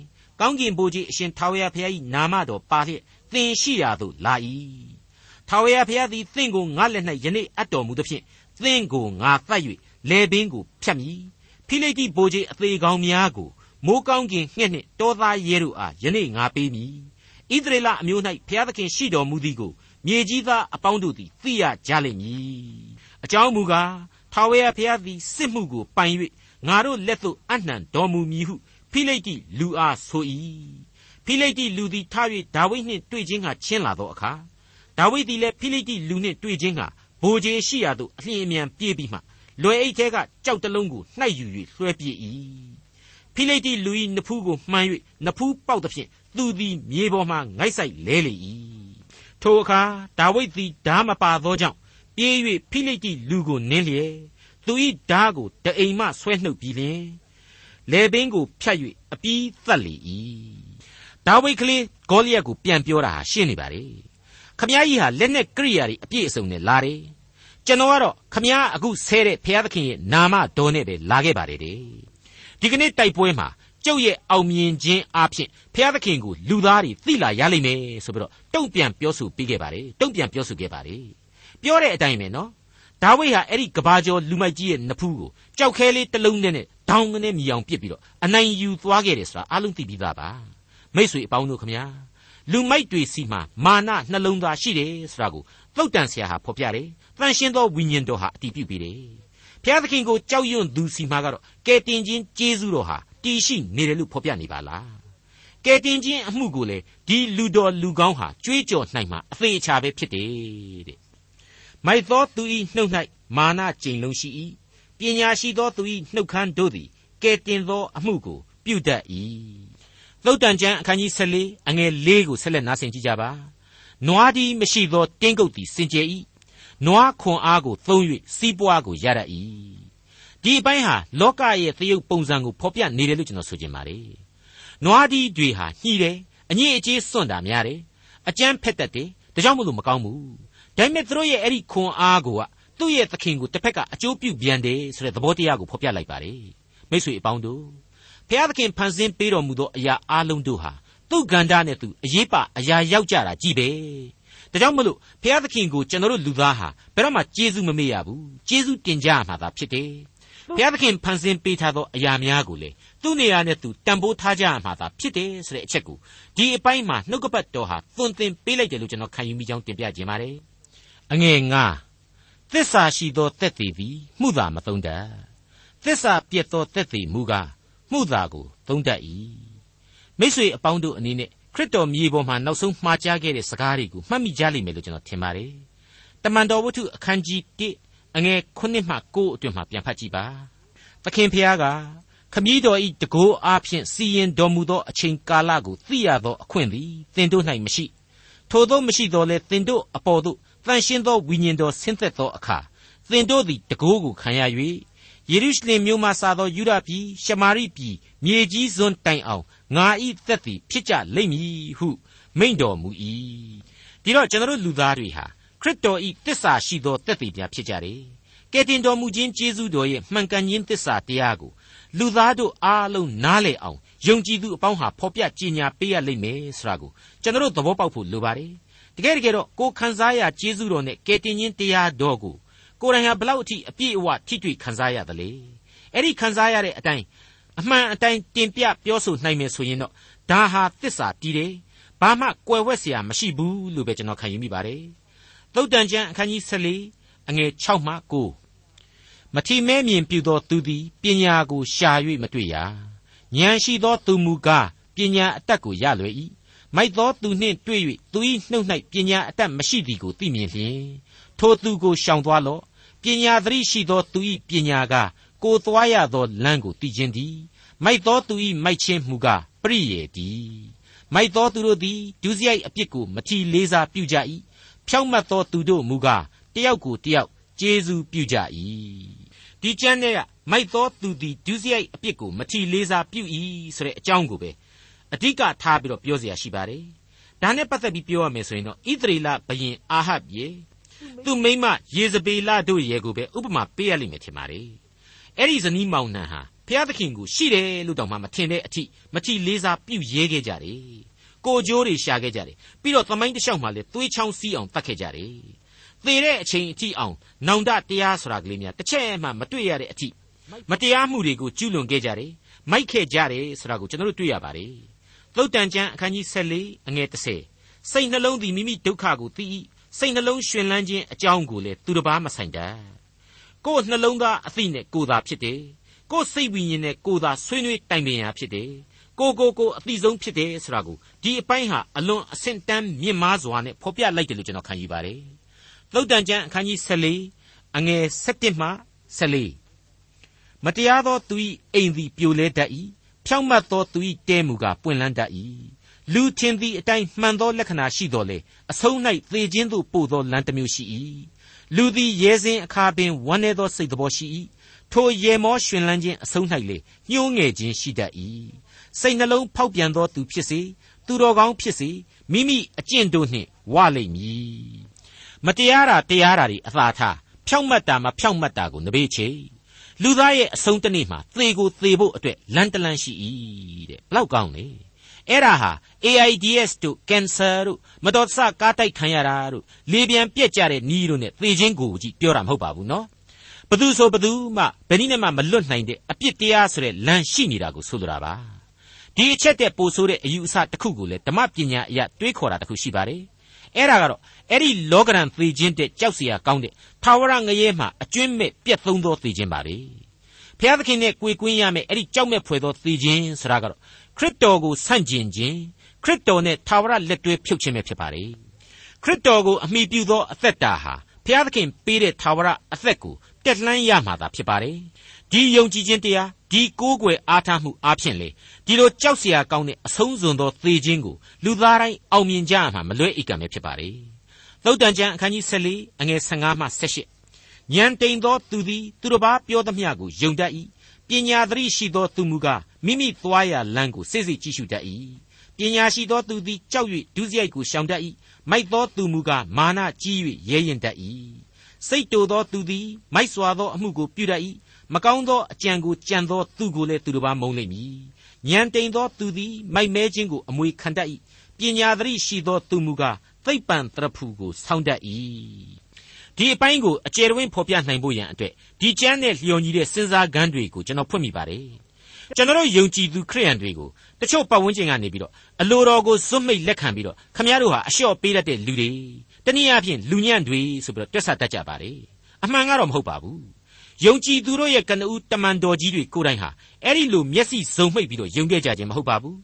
ကောင်းကင်ဘိုးကြီးအရှင်ထာဝရဘုရား၏နာမတော်ပါလျက်သင်ရှိရာသို့လာ၏ထာဝရဘုရားသည်သင်ကိုငါလက်၌ယနေ့အပ်တော်မူသဖြင့်သင်ကိုငါသတ်၍လေပင်ကိုဖြတ်မည်ဖိလိတိဘိုးကြီးအသေးကောင်းများကိုမိုးကောင်းကင်ငှက်နှင့်တောသားရဲတို့အားယနေ့ငါပေးမည် ဣသရေလအမျိုး၌ဘုရားသခင်ရှိတော်မူသည်ကိုမြေကြီးသားအပေါင်းတို့သည်သိရကြလိမ့်မည်အကြောင်းမူကားထာဝရဘုရားသည်စစ်မှုကိုပိုင်၍ငါတို့လက်သို့အနှံတော်မူမည်ဟုဖိလိတိလူအားဆို၏ဖိလိတိလူသည်ထား၍ဒါဝိဒ်နှင့်တွေ့ခြင်းကချင်းလာသောအခါဒါဝိဒ်သည်လည်းဖိလိတိလူနှင့်တွေ့ခြင်းကဘိုးကြီးရှိရာသို့အလျင်အမြန်ပြေးပြီးမှလွယ်အိတ်ထဲကကြောက်တလုံးကိုနှိုက်ယူ၍လွှဲပြေး၏ဖိလိတိလူ၏နဖူးကိုမှန်၍နဖူးပေါက်သဖြင့် သူသည်မြေပေါ်မှငိုက်ဆိုင်လဲလေ၏ထိုအခါဒါဝိဒ်သည်ဓာမပါသောကြောင့်ပြေး၍ဖိလိတိလူကိုနင်းလျက်သူ၏ဓာကိုတအိမ်မှဆွဲနှုတ်ပြီးလျင်လေပင်ကိုဖြတ်၍အပြီးသတ်လေ၏ဒါဝိဒ်ကလေးဂေါလိယက်ကိုပြန်ပြောတာဟာရှင်းနေပါလေခမည်းကြီးဟာလက်နဲ့ကိရိယာတွေအပြည့်အစုံနဲ့လာတယ်ကျွန်တော်ကတော့ခမည်းအခုဆဲတဲ့ဘုရားသခင်ရဲ့နာမတော်နဲ့ပဲလာခဲ့ပါတယ်တဲ့ဒီကနေ့တိုက်ပွဲမှာ ကျုပ်ရဲ့အောင်မြင်ခြင်းအပြင်ဘုရားသခင်ကိုလူသားတွေသိလာရလိမ့်မယ်ဆိုပြီးတော့တုံ့ပြန်ပြောဆိုပြီးခဲ့ပါတယ်တုံ့ပြန်ပြောဆိုခဲ့ပါတယ်ပြောတဲ့အတိုင်းပဲနော်ဒါဝိဒ်ဟာအဲ့ဒီကဘာကျော်လူမိုက်ကြီးရဲ့နဖူးကိုကြောက်ခဲလေးတစ်လုံးနဲ့ဒေါင်းကနေမြည်အောင်ပစ်ပြီးတော့အနိုင်ယူသွားခဲ့တယ်ဆိုတာအလုံးသိပြီးသားပါမိษွေအပေါင်းတို့ခမညာလူမိုက်တွေစီမှာမာနနှလုံးသားရှိတယ်ဆိုတာကိုသုတ်တန်ဆရာဟာဖော်ပြတယ်တန်ရှင်းသောဝိညာဉ်တော်ဟာအတည်ပြုပြီးတယ်ဘုရားသခင်ကိုကြောက်ရွံ့သူစီမှာကတော့ကဲတင်ခြင်းကျေးဇူးတော်ဟာ တည်ရှိနေတယ်လို့ဖော်ပြနေပါလားကဲတင်ခြင်းအမှုကိုလေဒီလူတော်လူကောင်းဟာကြွေးကြော်နိုင်မှာအသေးချာပဲဖြစ်တယ်တဲ့မိုက်သောသူ၏နှုတ်၌မာနကြိမ်လုံးရှိ၏ပညာရှိသောသူ၏နှုတ်ခမ်းတို့သည်ကဲတင်သောအမှုကိုပြုတတ်၏သုတ်တန်ကျမ်းအခန်းကြီး14အငယ်၄ကိုဆက်လက်နားဆင်ကြကြပါနွားဒီမရှိသောတင်းကုတ်သည်စင်ကြယ်၏နွားခွန်အားကိုသုံး၍စီးပွားကိုရတတ်၏ ဒီအပိုင်းဟာလောကရဲ့သရုပ်ပုံစံကိုဖော်ပြနေတယ်လို့ကျွန်တော်ဆိုချင်ပါတယ်နွားဒီတွေဟာညှိတယ်အညစ်အကြေးစွန့်တာများတယ်အကြမ်းဖက်တတ်တယ်ဒါကြောင့်မလို့မကောင်းဘူးဒါပေမဲ့သူတို့ရဲ့အဲ့ဒီခွန်အားကိုကသူ့ရဲ့သခင်ကိုတစ်ဖက်ကအကျိုးပြုပြန်တယ်ဆိုတဲ့သဘောတရားကိုဖော်ပြလိုက်ပါတယ်မိတ်ဆွေအပေါင်းတို့ဖျားသခင်ဖန်ဆင်းပေးတော်မူသောအရာအလုံးတို့ဟာသူ့ကန္တာနဲ့သူအရေးပါအရာရောက်ကြတာကြည့်ပဲဒါကြောင့်မလို့ဖျားသခင်ကိုကျွန်တော်တို့လူသားဟာဘယ်တော့မှကျေးဇူးမမေ့ရဘူးကျေးဇူးတင်ကြရမှာသာဖြစ်တယ် ဘုရားသခင်ဖန်ဆင်းပေးထားသောအရာများကိုလေသူ့နေရာနဲ့သူတန်ဖိုးထားကြရမှာသာဖြစ်တယ်ဆိုတဲ့အချက်ကိုဒီအပိုင်းမှာနှုတ်ကပတ်တော်ဟာသွန်သင်ပေးလိုက်တယ်လို့ကျွန်တော်ခံယူမိကြောင်းတင်ပြခြင်းပါတယ်အငယ်ငါသစ္စာရှိသောတက်သေးသည်မှုသာမသုံးတတ်သစ္စာပြတ်သောတက်သေးမူကားမှုသာကိုသုံးတတ်၏မိတ်ဆွေအပေါင်းတို့အနေနဲ့ခရစ်တော်မြေပေါ်မှာနောက်ဆုံးမှားကြားခဲ့တဲ့စကားတွေကိုမှတ်မိကြလိမ့်မယ်လို့ကျွန်တော်ထင်ပါတယ်တမန်တော်ဝတ္ထုအခန်းကြီး1 အငယ်9မှ9အတွင်မှာပြန်ဖတ်ကြည့်ပါသခင်ဖျားကခမည်းတော်ဤတကိုးအားဖြင့်စီရင်တော်မူသောအချိန်ကာလကိုသိရသောအခွင့်သည်သင်တို့၌မရှိထိုသောမရှိသောလဲသင်တို့အပေါ်သို့တန်ရှင်းသောဝိညာဉ်တော်ဆင်းသက်သောအခါသင်တို့သည်တကိုးကိုခံရ၍ယေရုရှလင်မြို့မှစသောယူဒပြည်ရှမာရိပြည်မြေကြီးစွန်းတိုင်အောင်ငါဤသက်သည်ဖြစ်ကြလိမ့်မည်ဟုမိန့်တော်မူ၏ဒီတော့ကျွန်တော်လူသားတွေဟာ ခရစ်တော်ဤတစ္ဆာရှိသောသက်သေပြဖြစ်ကြတယ်ကယ်တင်တော်မူခြင်းကျေးဇူးတော်ရဲ့မှန်ကန်ခြင်းသစ္စာတရားကိုလူသားတို့အားလုံးနားလည်အောင်ယုံကြည်သူအပေါင်းဟာဖော်ပြကြင်ညာပေးရလိမ့်မယ်ဆိုတာကိုကျွန်တော်သဘောပေါက်ဖို့လိုပါတယ်တကယ်တကယ်တော့ကိုခံစားရကျေးဇူးတော်နဲ့ကယ်တင်ခြင်းတရားတော်ကိုကိုယ်တိုင်ဟာဘလောက်အထိအပြည့်အဝထိတွေ့ခံစားရသလဲအဲ့ဒီခံစားရတဲ့အတိုင်းအမှန်အတိုင်းတင်ပြပြောဆိုနိုင်မယ်ဆိုရင်တော့ဒါဟာသစ္စာတည်တယ်ဘာမှကွယ်ဝှက်เสียမရှိဘူးလို့ပဲကျွန်တော်ခံယူမိပါတယ် သုတ်တန်ကျမ်းအခန်းကြီး14အငယ်6မှ9မထီမဲမြင်ပြုသောသူသည်ပညာကိုရှာ၍မတွေ့ရဉာဏ်ရှိသောသူမူကားပညာအတတ်ကိုရလွယ်၏မိုက်သောသူနှင့်တွေ့၍သူ၏နှုတ်၌ပညာအတတ်မရှိသည်ကိုသိမြင်လျင်ထိုသူကိုရှောင်သွားလော့ပညာသတိရှိသောသူ၏ပညာကကိုသွားရသောလမ်းကိုသိခြင်းသည်မိုက်သောသူ၏မိုက်ခြင်းမူကားပရိယေတည်မိုက်သောသူတို့သည်ဒုစရိုက်အပြစ်ကိုမထီလေးစားပြုကြ၏ ဖြောင့်မတ်သောသူတို့မူကားတယောက်ကိုတယောက်ကျေးဇူးပြုကြ၏ဒီကျမ်းထဲကမိုက်သောသူသည်ဒုစရိုက်အပြစ်ကိုမထီလေးစားပြု၏ဆိုတဲ့အကြောင်းကိုပဲအဓိကထားပြီးတော့ပြောเสียရှိပါတယ်ဒါနဲ့ပတ်သက်ပြီးပြောရမယ်ဆိုရင်တော့ဣသရေလဘရင်အာဟပ်ရေသူမိမယေဇဗေလတို့ရဲ့ကိုပဲဥပမာပေးရလိမ့်မယ်ထင်ပါတယ်အဲ့ဒီဇနီးမောင်နှံဟာဘုရားသခင်ကိုရှိတယ်လို့တောင်မှမထင်တဲ့အထိမထီလေးစားပြုရဲခဲ့ကြတယ် ကိုကြိုးတွေရှာခဲ့ကြတယ်ပြီးတော့သမိုင်းတစ်လျှောက်မှာလေသွေးချောင်းစီးအောင်တတ်ခဲ့ကြတယ်သေတဲ့အချိန်အထိအောင်နောင်တတရားဆိုတာကလေးများတစ်ချက်မှမတွေ့ရတဲ့အထိမတရားမှုတွေကိုကျူးလွန်ခဲ့ကြတယ်မိုက်ခဲ့ကြတယ်ဆိုတာကိုကျွန်တော်တို့တွေ့ရပါတယ်သုတ်တန်ကျမ်းအခန်းကြီး14အငယ်30စိတ်နှလုံးသည်မိမိဒုက္ခကိုသိ၏စိတ်နှလုံးရှင်လန်းခြင်းအကြောင်းကိုလည်းသူတစ်ပါးမဆိုင်တတ်ကိုယ်နှလုံးသားအသိနဲ့ကိုယ်သာဖြစ်တယ်ကိုယ်စိတ်ဝိညာဉ်နဲ့ကိုယ်သာဆွေးနွေးတိုင်ပင်ရာဖြစ်တယ် ကိုကိုကိုအတိဆုံးဖြစ်တယ်ဆိုတာကိုဒီအပိုင်းဟာအလွန်အဆင့်တန်းမြင့်မားစွာနဲ့ဖော်ပြလိုက်တယ်လို့ကျွန်တော်ခံယူပါတယ်သုတ်တန်ကျမ်းအခန်းကြီး14အငယ်17မှ14မတရားသောသူ၏အိမ်သည်ပြိုလဲတတ်၏ဖြောင့်မတ်သောသူ၏တဲမူကပွင့်လန်းတတ်၏လူထင်သည့်အတိုင်းမှန်သောလက္ခဏာရှိတော်လေအဆုံး၌သေခြင်းသို့ပို့သောလမ်းတစ်မျိုးရှိ၏လူသည်ရဲစင်းအခါပင်ဝမ်းနည်းသောစိတ်တော်ရှိ၏ထိုရေမောရှင်လန်းခြင်းအဆုံး၌လေညှိုးငယ်ခြင်းရှိတတ်၏ စိတ်နှလုံးဖောက်ပြန်သောသူဖြစ်စေသူတော်ကောင်းဖြစ်စေမိမိအကျင့်တို့နှင့်ဝလိမ့်မည်မတရားတာတရားတာတွေအသာထားဖြောင့်မတ်တာမဖြောင့်မတ်တာကိုနဘေးချေလူသားရဲ့အဆုံးတနေ့မှာသေကိုသေဖို့အတွက်လန်တလန်ရှိ၏တဲ့ဘလောက်ကောင်းလဲအဲ့ဒါဟာ AIDS တို့ cancer တို့မတော်တဆကားတိုက်ခံရတာတို့လေပြန်ပြက်ကြတဲ့နီးတို့နဲ့သေခြင်းကိုကြီးပြောတာမဟုတ်ပါဘူးနော်ဘသူဆိုဘသူမှဘယ်နည်းနဲ့မှမလွတ်နိုင်တဲ့အပြစ်တရားဆိုတဲ့လမ်းရှိနေတာကိုဆိုလိုတာပါ ဒီအချက်တဲ့ပိုဆိုးတဲ့အယူအဆတစ်ခုကိုလည်းဓမ္မပညာအရတွေးခေါ်တာတစ်ခုရှိပါတယ်အဲ့ဒါကတော့အဲ့ဒီလောကရန်သေခြင်းတဲ့ကြောက်စရာကောင်းတဲ့ထာဝရငရဲမှာအကျွင့်မဲ့ပြက်သုံးသောသေခြင်းပါပဲဘုရားသခင်နဲ့ကိုယ်ကွင်းရမယ်အဲ့ဒီကြောက်မဲ့ဖွယ်သောသေခြင်းဆိုတာကတော့ခရစ်တော်ကိုဆန့်ကျင်ခြင်းခရစ်တော်နဲ့ထာဝရလက်တွဲဖြုတ်ခြင်းပဲဖြစ်ပါတယ်ခရစ်တော်ကိုအမိပြုသောအသက်တာဟာဘုရားသခင်ပေးတဲ့ထာဝရအသက်ကိုတက်လှမ်းရမှာသာဖြစ်ပါတယ်ဒီယုံကြည်ခြင်းတရား ဒီကိုးကွယ်အားထားမှုအပြင်လေဒီလိုကြောက်စရာကောင်းတဲ့အဆုံးစွန်သောသေခြင်းကိုလူသားတိုင်းအောင်မြင်ကြရမှာမလွဲဧကံပဲဖြစ်ပါလေသုတ်တန်ကျမ်းအခန်းကြီး14အငယ်15မှ18ဉာဏ်တိမ်သောသူသည်သူတစ်ပါးပြောသမျှကိုယုံတတ်၏ပညာသတိရှိသောသူမူကားမိမိသွားရာလမ်းကိုစိတ်စိတ်ကြည့်ရှုတတ်၏ပညာရှိသောသူသည်ကြောက်၍ဒုစရိုက်ကိုရှောင်တတ်၏မိုက်သောသူမူကားမာနကြီး၍ရဲရင်တတ်၏စိတ်တူသောသူသည်မိုက်စွာသောအမှုကိုပြုတတ်၏ မကောင်းသောအကြံကိုကြံသောသူကိုလည်းသူတစ်ပါးမုန်းလိမ့်မည်ဉာဏ်တိမ်သောသူသည်မိုက်မဲခြင်းကိုအမွေခံတတ်၏ပညာသတိရှိသောသူမူကားသိပ္ပံတရဖူကိုဆောင်းတတ်၏ဒီအပိုင်းကိုအကျယ်တွင်ဖော်ပြနိုင်ဖို့ရန်အတွက်ဒီကျမ်းနဲ့လျော်ညီတဲ့စဉ်းစားခန်းတွေကိုကျွန်တော်ဖွင့်မိပါတယ်ကျွန်တော်ယုံကြည်သူခရိယန်တွေကိုတချို့ပတ်ဝန်းကျင်ကနေပြီးတော့အလိုတော်ကိုစွန့်မိတ်လက်ခံပြီးတော့ခမည်းတော်ဟာအလျှော့ပေးတတ်တဲ့လူတွေတနည်းအားဖြင့်လူညံ့တွေဆိုပြီးတော့တွက်ဆတတ်ကြပါတယ်အမှန်ကတော့မဟုတ်ပါဘူး ယုံကြည်သူတို့ရဲ့ကနဦးတမန်တော်ကြီးတွေကိုယ်တိုင်ဟာအဲ့ဒီလိုမျက်စိစုံမှိတ်ပြီးတော့ယုံခဲ့ကြခြင်းမဟုတ်ပါဘူး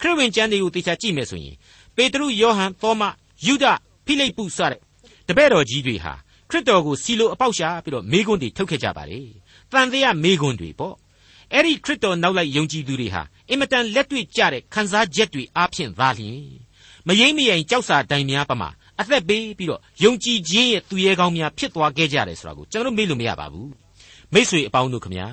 ခရစ်ဝင်ကျမ်းတွေကိုသေချာကြည့်မယ်ဆိုရင်ပေတရုယောဟန်သောမယုဒဖိလိပ္ပုစတဲ့တပည့်တော်ကြီးတွေဟာခရစ်တော်ကိုစီလိုအပေါက်ရှာပြီးတော့မေးခွန်းတွေထုတ်ခဲ့ကြပါလေတန်တရားမေးခွန်းတွေပေါ့အဲ့ဒီခရစ်တော်နောက်လိုက်ယုံကြည်သူတွေဟာအင်မတန်လက်တွေ့ကျတဲ့ခံစားချက်တွေအားဖြင့်သာလျှင်မယိမ့်မယိမ်ကြောက်စာတိုင်များပမာအသက်ပေးပြီးတော့ယုံကြည်ခြင်းရဲ့သူရဲကောင်းများဖြစ်သွားခဲ့ကြတယ်ဆိုတာကိုကျွန်တော်မေ့လို့မရပါဘူး မိษွေအပေါင်းတို့ခမညာ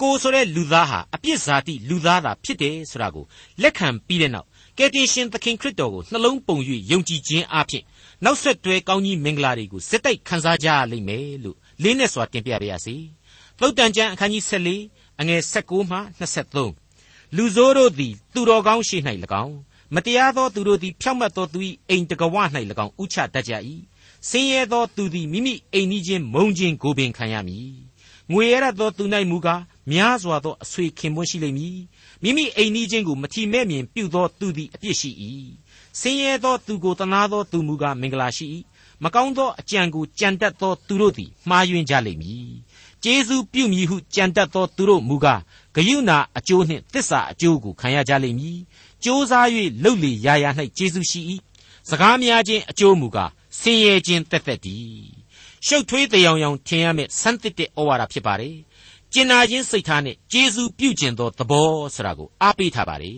ကိုဆိုတဲ့လူသားဟာအပြစ်ဇာတိလူသားသာဖြစ်တယ်ဆိုတာကိုလက်ခံပြီးတဲ့နောက်ကယ်တင်ရှင်သခင်ခရစ်တော်ကိုနှလုံးပုံ၍ယုံကြည်ခြင်းအပြင်နောက်ဆက်တွဲကောင်းကြီးမင်္ဂလာတွေကိုစက်တိုက်ခံစားကြရလိမ့်မယ်လို့လေးနဲ့စွာတင်ပြပါရစေ။သုတ်တန်ကျမ်းအခန်းကြီး14အငယ်16မှ23လူဆိုးတို့သည်သူတော်ကောင်းရှိ၌၎င်းမတရားသောသူတို့သည်ဖြောက်မတ်သောသူ၏အိမ်တကဝ၌၎င်းဥချတတ်ကြ၏။ဆင်းရဲသောသူသည်မိမိအိမ်ကြီးချင်းမုံချင်းကိုပင်ခံရမည်။ ငွေရသောသူ၌မူကားများစွာသောအဆွေခင်ပွန်းရှိလိမ့်မည်မိမိအိမ်နီးချင်းကိုမထီမဲ့မြင်ပြုသောသူသည်အပြစ်ရှိ၏ဆင်းရဲသောသူကိုတနာသောသူမူကားမင်္ဂလာရှိ၏မကောင်းသောအကြံကိုကြံတတ်သောသူတို့သည်မှားယွင်းကြလိမ့်မည်ကျေးဇူးပြုမည်ဟုကြံတတ်သောသူတို့မူကားဂယုဏအကျိုးနှင့်တစ္ဆာအကျိုးကိုခံရကြလိမ့်မည်ကြိုးစား၍လှုပ်လေရာရာ၌ကျေးဇူးရှိ၏စကားများခြင်းအကျိုးမူကားဆင်းရဲခြင်းတက်တက်တည်း ရှုပ်ထွေးတရားရောင်ထင်ရမယ့်ဆန်းသစ်တဲ့ဩဝါဒဖြစ်ပါတယ်ကျင်နာခြင်းစိတ်ထားနဲ့ကျေးဇူးပြုကျင်သောသဘောဆိုတာကိုအားပေးထားပါလေ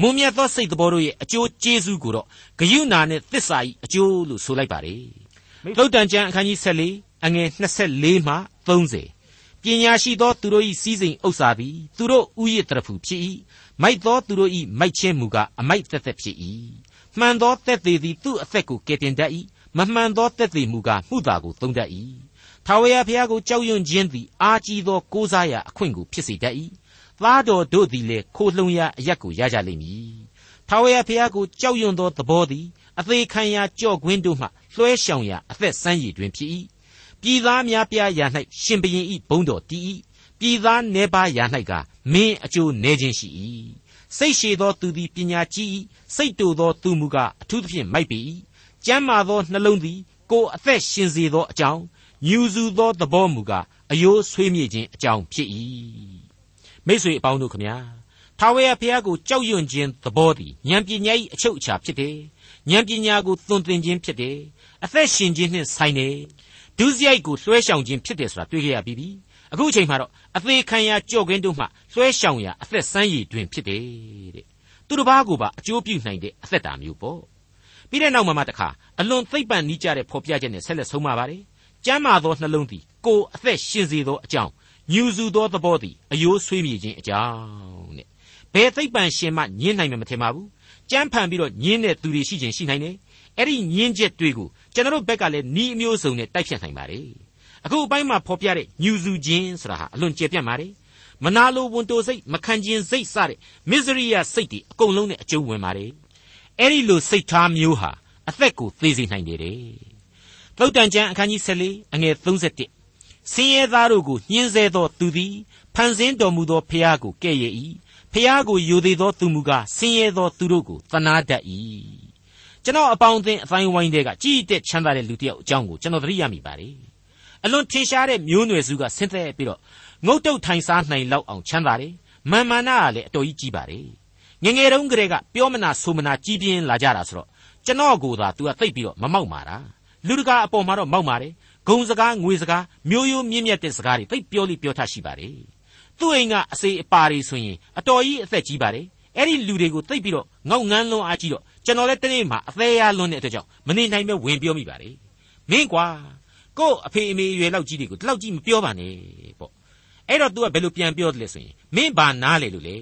မွန်မြတ်သောစိတ်သဘောတို့ရဲ့အကျိုးကျေးဇူးကိုတော့ဂယုဏနဲ့သစ္စာ၏အကျိုးလို့ဆိုလိုက်ပါလေသုတ်တန်ကျမ်းအခန်းကြီး14အငယ်24မှ30ပညာရှိသောသူတို့၏စီးစိမ်ဥစ္စာသည်သူတို့ဥယျတရဖူဖြစ်၏မိုက်သောသူတို့၏မိုက်ခြင်းမူကားအမိုက်သက်သက်ဖြစ်၏မှန်သောသက်သေသည်သူ့အသက်ကိုကယ်တင်တတ်၏ မမှန်သောသက်သေမူကားမှုသာကိုသုံးတတ်၏ထာဝရဘုရားကိုကြောက်ရွံ့ခြင်းသည်အာကြီးသောကိုးစားရာအခွင့်ကိုဖြစ်စေတတ်၏သားတော်တို့သည်လည်းခိုလှုံရာအရက်ကိုရကြလိမ့်မည်ထာဝရဘုရားကိုကြောက်ရွံ့သောသဘောသည်အသေးခံရာကြော့ကွင်းတို့မှလွှဲရှောင်ရာအသက်ဆန်းရည်တွင်ဖြစ်၏ပြည်သားများပြားရာ၌ရှင်ဘရင်ဤဘုံတော်တည်၏ပြည်သားနေပါရာ၌ကမင်းအကျိုးနေခြင်းရှိ၏စိတ်ရှည်သောသူသည်ပညာကြီး၏စိတ်တူသောသူမူကားအထူးသဖြင့်မိုက်ပေ၏ ကျမ်းမာသောနှလုံးသည် ကိုယ်အသက်ရှင်စေသောအကြောင်းညူစုသောသဘောမူကားအယိုးဆွေးမြေ့ခြင်းအကြောင်းဖြစ်၏မိษွေအပေါင်းတို့ခမညာထာဝရဘုရားကိုကြောက်ရွံ့ခြင်းသဘောသည်ဉာဏ်ပညာ၏အချုပ်အခြာဖြစ်တယ်ဉာဏ်ပညာကိုသွန်သင်ခြင်းဖြစ်တယ်အသက်ရှင်ခြင်းနှင့်ဆိုင်တယ်ဒုစရိုက်ကိုလွှဲရှောင်ခြင်းဖြစ်တယ်ဆိုတာတွေ့ကြရပြီးပြီအခုအချိန်မှာတော့အသေးခံရကြော့ကင်းတို့မှလွှဲရှောင်ရာအသက်ဆန်းရည်တွင်ဖြစ်တယ်တဲ့သူတစ်ပါးကိုပါအကျိုးပြုနိုင်တဲ့အသက်တာမျိုးပေါ့ ပြီးတဲ့နောက်မှာမှတခါအလွန်သိပ်ပံနီးကြတဲ့ဖော်ပြချက်နဲ့ဆက်လက်ဆုံးပါပါတယ်ကျမ်းမာသောနှလုံးသည်ကိုယ်အသက်ရှင်စေသောအကြောင်းညူစုသောသဘောသည်အယိုးဆွေးမြေခြင်းအကြောင်းတဲ့ဘယ်သိပ္ပံရှင်မှညင်းနိုင်မှာမထင်ပါဘူးကြမ်းဖန်ပြီးတော့ညင်းတဲ့သူတွေရှိခြင်းရှိနိုင်တယ်အဲ့ဒီညင်းချက်တွေကိုကျွန်တော်တို့ဘက်ကလည်းဤအမျိုးစုံနဲ့တိုက်ဖြတ်နိုင်ပါတယ်အခုအပိုင်းမှာဖော်ပြတဲ့ညူစုခြင်းဆိုတာဟာအလွန်ကျေပြတ်ပါတယ်မနာလိုဝန်တိုစိတ်မခံခြင်းစိတ်စတဲ့မစ္စရိယစိတ်တွေအကုန်လုံးနဲ့အကျုံးဝင်ပါတယ် အဲ့ဒီလိုစိတ်ထားမျိုးဟာအသက်ကိုသေစေနိုင်တယ်သုတ်တန်ကျမ်းအခန်းကြီး14အငယ်31ဆင်းရဲသားတို့ကိုညှင်းဆဲသောသူသည်ဖန်ဆင်းတော်မူသောဖျားကိုကဲ့ရဲ့၏ဖျားကိုယိုသေးသောသူမူကားဆင်းရဲသောသူတို့ကိုသနာတတ်၏ကျွန်တော်အပေါင်းအသင်းအတိုင်းဝိုင်းတွေကကြည်တက်ချမ်းသာတဲ့လူတစ်ယောက်အကြောင်းကိုကျွန်တော်သတိရမိပါတယ်အလွန်ထင်ရှားတဲ့မျိုးနွယ်စုကဆင်းသက်ပြီးတော့ငုတ်တုတ်ထိုင်စားနိုင်လောက်အောင်ချမ်းသာတယ်မာမာနာကလည်းအတော်ကြီးကြီးပါတယ် ငငယ်တုန်းကတည်းကပြောမနာဆိုမနာကြီးပြင်းလာကြတာဆိုတော့ကျွန်တော်ကိုသာ तू ကသိပ်ပြီးတော့မမောက်မာတာလူတကာအပေါ်မှာတော့မောက်ပါတယ်ဂုံစကားငွေစကားမျိုးရိုးမြင့်မြတ်တဲ့စကားတွေသိပြောလိပြောထရှိပါတယ်သူ့အိမ်ကအစေအပါတွေဆိုရင်အတော်ကြီးအသက်ကြီးပါတယ်အဲ့ဒီလူတွေကိုသိပြီးတော့ငေါငန်းလွန်းအားကြီးတော့ကျွန်တော်လည်းတနေ့မှအသေးရလွန်းတဲ့အတွက်ကြောင့်မနေနိုင်ပဲဝင်ပြောမိပါတယ်မင်းကွာကို့အဖေအမေအရွယ်လောက်ကြီးတွေကိုဒီလောက်ကြီးမပြောပါနဲ့ပေါ့အဲ့တော့ तू ကဘယ်လိုပြန်ပြောတယ်လဲဆိုရင်မင်းဘာနားလေလို့လေ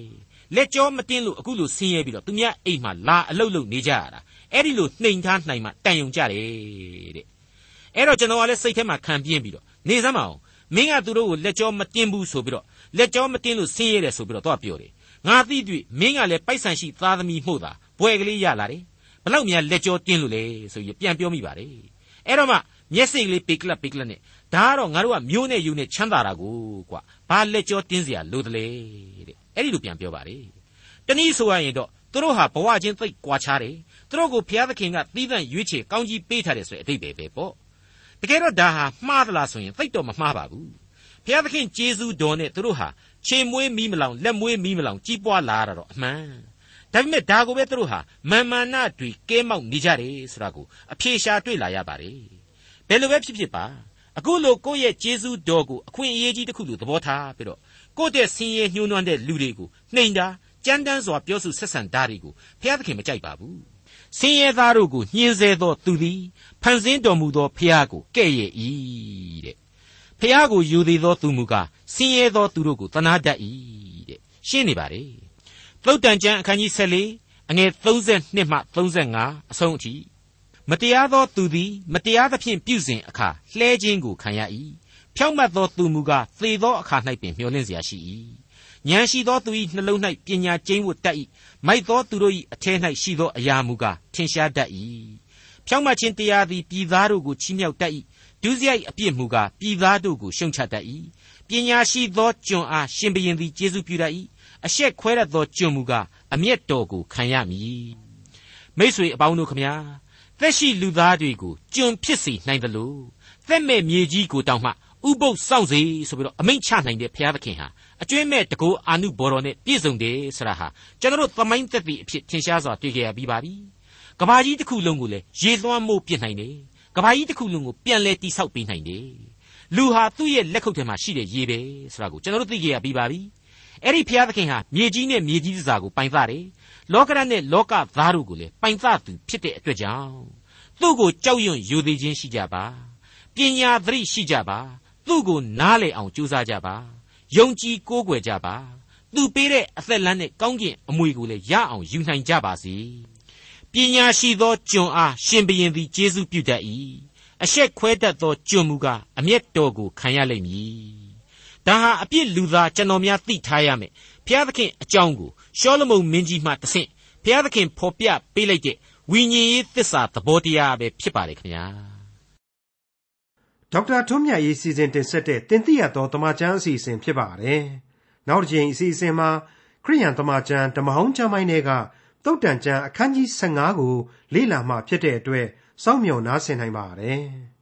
လက်ကြောမတင်းလို့အခုလိုဆင်းရဲပြီးတော့သူများအိမ်မှာလာအလုတ်လုတ်နေကြရတာအဲ့ဒီလိုနှိမ်ထားနိုင်မှတန်ယုံကြတယ်တဲ့အဲ့တော့ကျွန်တော်ကလည်းစိတ်ထဲမှာခံပြင်းပြီးတော့နေစမ်းမအောင်မင်းကသူတို့ကိုလက်ကြောမတင်းဘူးဆိုပြီးတော့လက်ကြောမတင်းလို့ဆင်းရဲတယ်ဆိုပြီးတော့တော့ပြောတယ်ငါသိတွေ့မင်းကလည်းပိုက်ဆံရှိသားသမီးမှုသာဘွယ်ကလေးရလာတယ်ဘလောက်များလက်ကြောတင်းလို့လဲဆိုပြီးပြန်ပြောမိပါတယ်အဲ့တော့မှမျက်စိလေးပိကလပ်ပိကလပ်နဲ့ဒါကတော့ငါတို့ကမျိုးနဲ့ယူနဲ့ချမ်းသာတာကိုကွာဘာလက်ကြောတင်းเสียလို့တလေတဲ့ အဲ့ဒီလိုပြန်ပြောပါတယ်တနည်းဆိုရရင်တော့သူတို့ဟာဘဝချင်းသိပ်ကွာခြားတယ်သူတို့ကိုဘုရားသခင်ကသီးသန့်ရွေးချယ်ကောင်းကြီးပေးထားတယ်ဆိုတဲ့အတိတ်ပဲပဲပေါ့တကယ်တော့ဒါဟာမှားသလားဆိုရင်သိပ်တော့မမှားပါဘူးဘုရားသခင်ကျေးဇူးတော်နဲ့သူတို့ဟာခြေမွေးမီးမလောင်လက်မွေးမီးမလောင်ကြီးပွားလာတာတော့အမှန်ဒါပေမဲ့ဒါကိုပဲသူတို့ဟာမာမာနတွေကဲမောက်နေကြတယ်ဆိုတာကိုအဖြေရှာတွေ့လာရပါတယ်ဘယ်လိုပဲဖြစ်ဖြစ်ပါအခုလိုကိုယ့်ရဲ့ကျေးဇူးတော်ကိုအခွင့်အရေးကြီးတစ်ခုလိုသဘောထားပြီးတော့ ကိုယ့်တဲ့ဆင်းရဲညှိုးနွမ်းတဲ့လူတွေကိုနှိမ်တာကြမ်းတမ်းစွာပြောဆိုဆက်ဆံတာတွေကိုဘုရားသခင်မကြိုက်ပါဘူးဆင်းရဲသားတို့ကိုညှင်းဆဲသောသူသည်ဖန်ဆင်းတော်မူသောဘုရားကိုကဲ့ရဲ့၏တဲ့ဘုရားကိုယူသေးသောသူမူကားဆင်းရဲသောသူတို့ကိုတနာတတ်၏တဲ့ရှင်းနေပါလေသုတ်တန်ကျမ်းအခန်းကြီး14အငယ်32မှ35အဆုံးအထိမတရားသောသူသည်မတရားသဖြင့်ပြုစဉ်အခါလှဲခြင်းကိုခံရ၏ ဖြောင့်မတ်သောသူမူကားသေသောအခါ၌ပင်မျှော်လင့်เสียရှိ၏ဉာဏ်ရှိသောသူ၏နှလုံး၌ပညာကျိန်းဝတ်တတ်၏မိုက်သောသူတို့၏အထဲ၌ရှိသောအရာမူကားထင်ရှားတတ်၏ဖြောင့်မတ်ခြင်းတရားသည်ပြည်သားတို့ကိုချီးမြှောက်တတ်၏ဒုစရိုက်အပြစ်မူကားပြည်သားတို့ကိုရှုံချတတ်၏ပညာရှိသောကျွန်အားရှင်ဘရင်သည်ကျေးဇူးပြုတတ်၏အရှက်ခွဲတတ်သောကျွန်မူကားအမျက်တော်ကိုခံရမည်မိษွေအပေါင်းတို့ခမညာသက်ရှိလူသားတွေကိုကျွန်ဖြစ်စေနိုင်သလိုသက်မဲ့မြေကြီးကိုတောင်မှ ဥပုပ်စောင့်စေဆိုပြီးတော့အမိန့်ချနိုင်တဲ့ဘုရားသခင်ဟာအကျွင့်မဲ့တကောအာနုဘော်တော်နဲ့ပြည့်စုံတယ်ဆိုတာဟာကျွန်တော်တို့သမိုင်းသက်သေအဖြစ်ထင်ရှားစွာတွေ့ကြရပြီးပါပြီကဘာကြီးတစ်ခုလုံးကိုလည်းရေလွှမ်းမိုးပြစ်နိုင်တယ်ကဘာကြီးတစ်ခုလုံးကိုပြန်လဲတိဆောက်ပေးနိုင်တယ်လူဟာသူ့ရဲ့လက်ခုပ်ထဲမှာရှိတဲ့ရေပဲဆိုတာကိုကျွန်တော်တို့သိကြရပြီးပါပြီအဲ့ဒီဘုရားသခင်ဟာမြေကြီးနဲ့မြေကြီးစာကိုပိုင်သတယ်လောကရနဲ့လောကသားတို့ကိုလည်းပိုင်သသူဖြစ်တဲ့အတွက်ကြောင့်သူ့ကိုကြောက်ရွံ့ယူသေးခြင်းရှိကြပါပညာသတိရှိကြပါ သူ့ကိုနားလည်အောင်ကြိုးစားကြပါယုံကြည်ကိုးကွယ်ကြပါသူပေးတဲ့အသက်လမ်းနဲ့ကောင်းကင်အမွေကိုလည်းရအောင်ယူနိုင်ကြပါစေပညာရှိသောကျွန်အားရှင်ဘရင်သည်ကျေးဇူးပြုတတ်၏အရှက်ခွဲတတ်သောကျွန်မူကားအမျက်တော်ကိုခံရလိမ့်မည်ဒါဟာအပြစ်လူသားကျွန်တော်များသိထားရမယ်ဘုရားသခင်အကြောင်းကိုရှောလမုန်မင်းကြီးမှတဆင့်ဘုရားသခင်ဖော်ပြပေးလိုက်တဲ့ဝိညာဉ်ရေးသစ္စာသဘောတရားပဲဖြစ်ပါလေခင်ဗျာ ဒေါက်တာထွန်းမြတ်ရေးစီစဉ်တင်ဆက်တဲ့တင်ပြတော်တမချန်းအစီအစဉ်ဖြစ်ပါတယ်နောက်တစ်ချိန်အစီအစဉ်မှာခရိယန်တမချန်းဓမ္မဟောင်းကျမ်းပိုင်းတွေကတုတ်တန်ကျမ်းအခန်းကြီး15ကိုလေ့လာမှဖြစ်တဲ့အတွက်စောင့်မျှော်နားဆင်နိုင်ပါတယ်။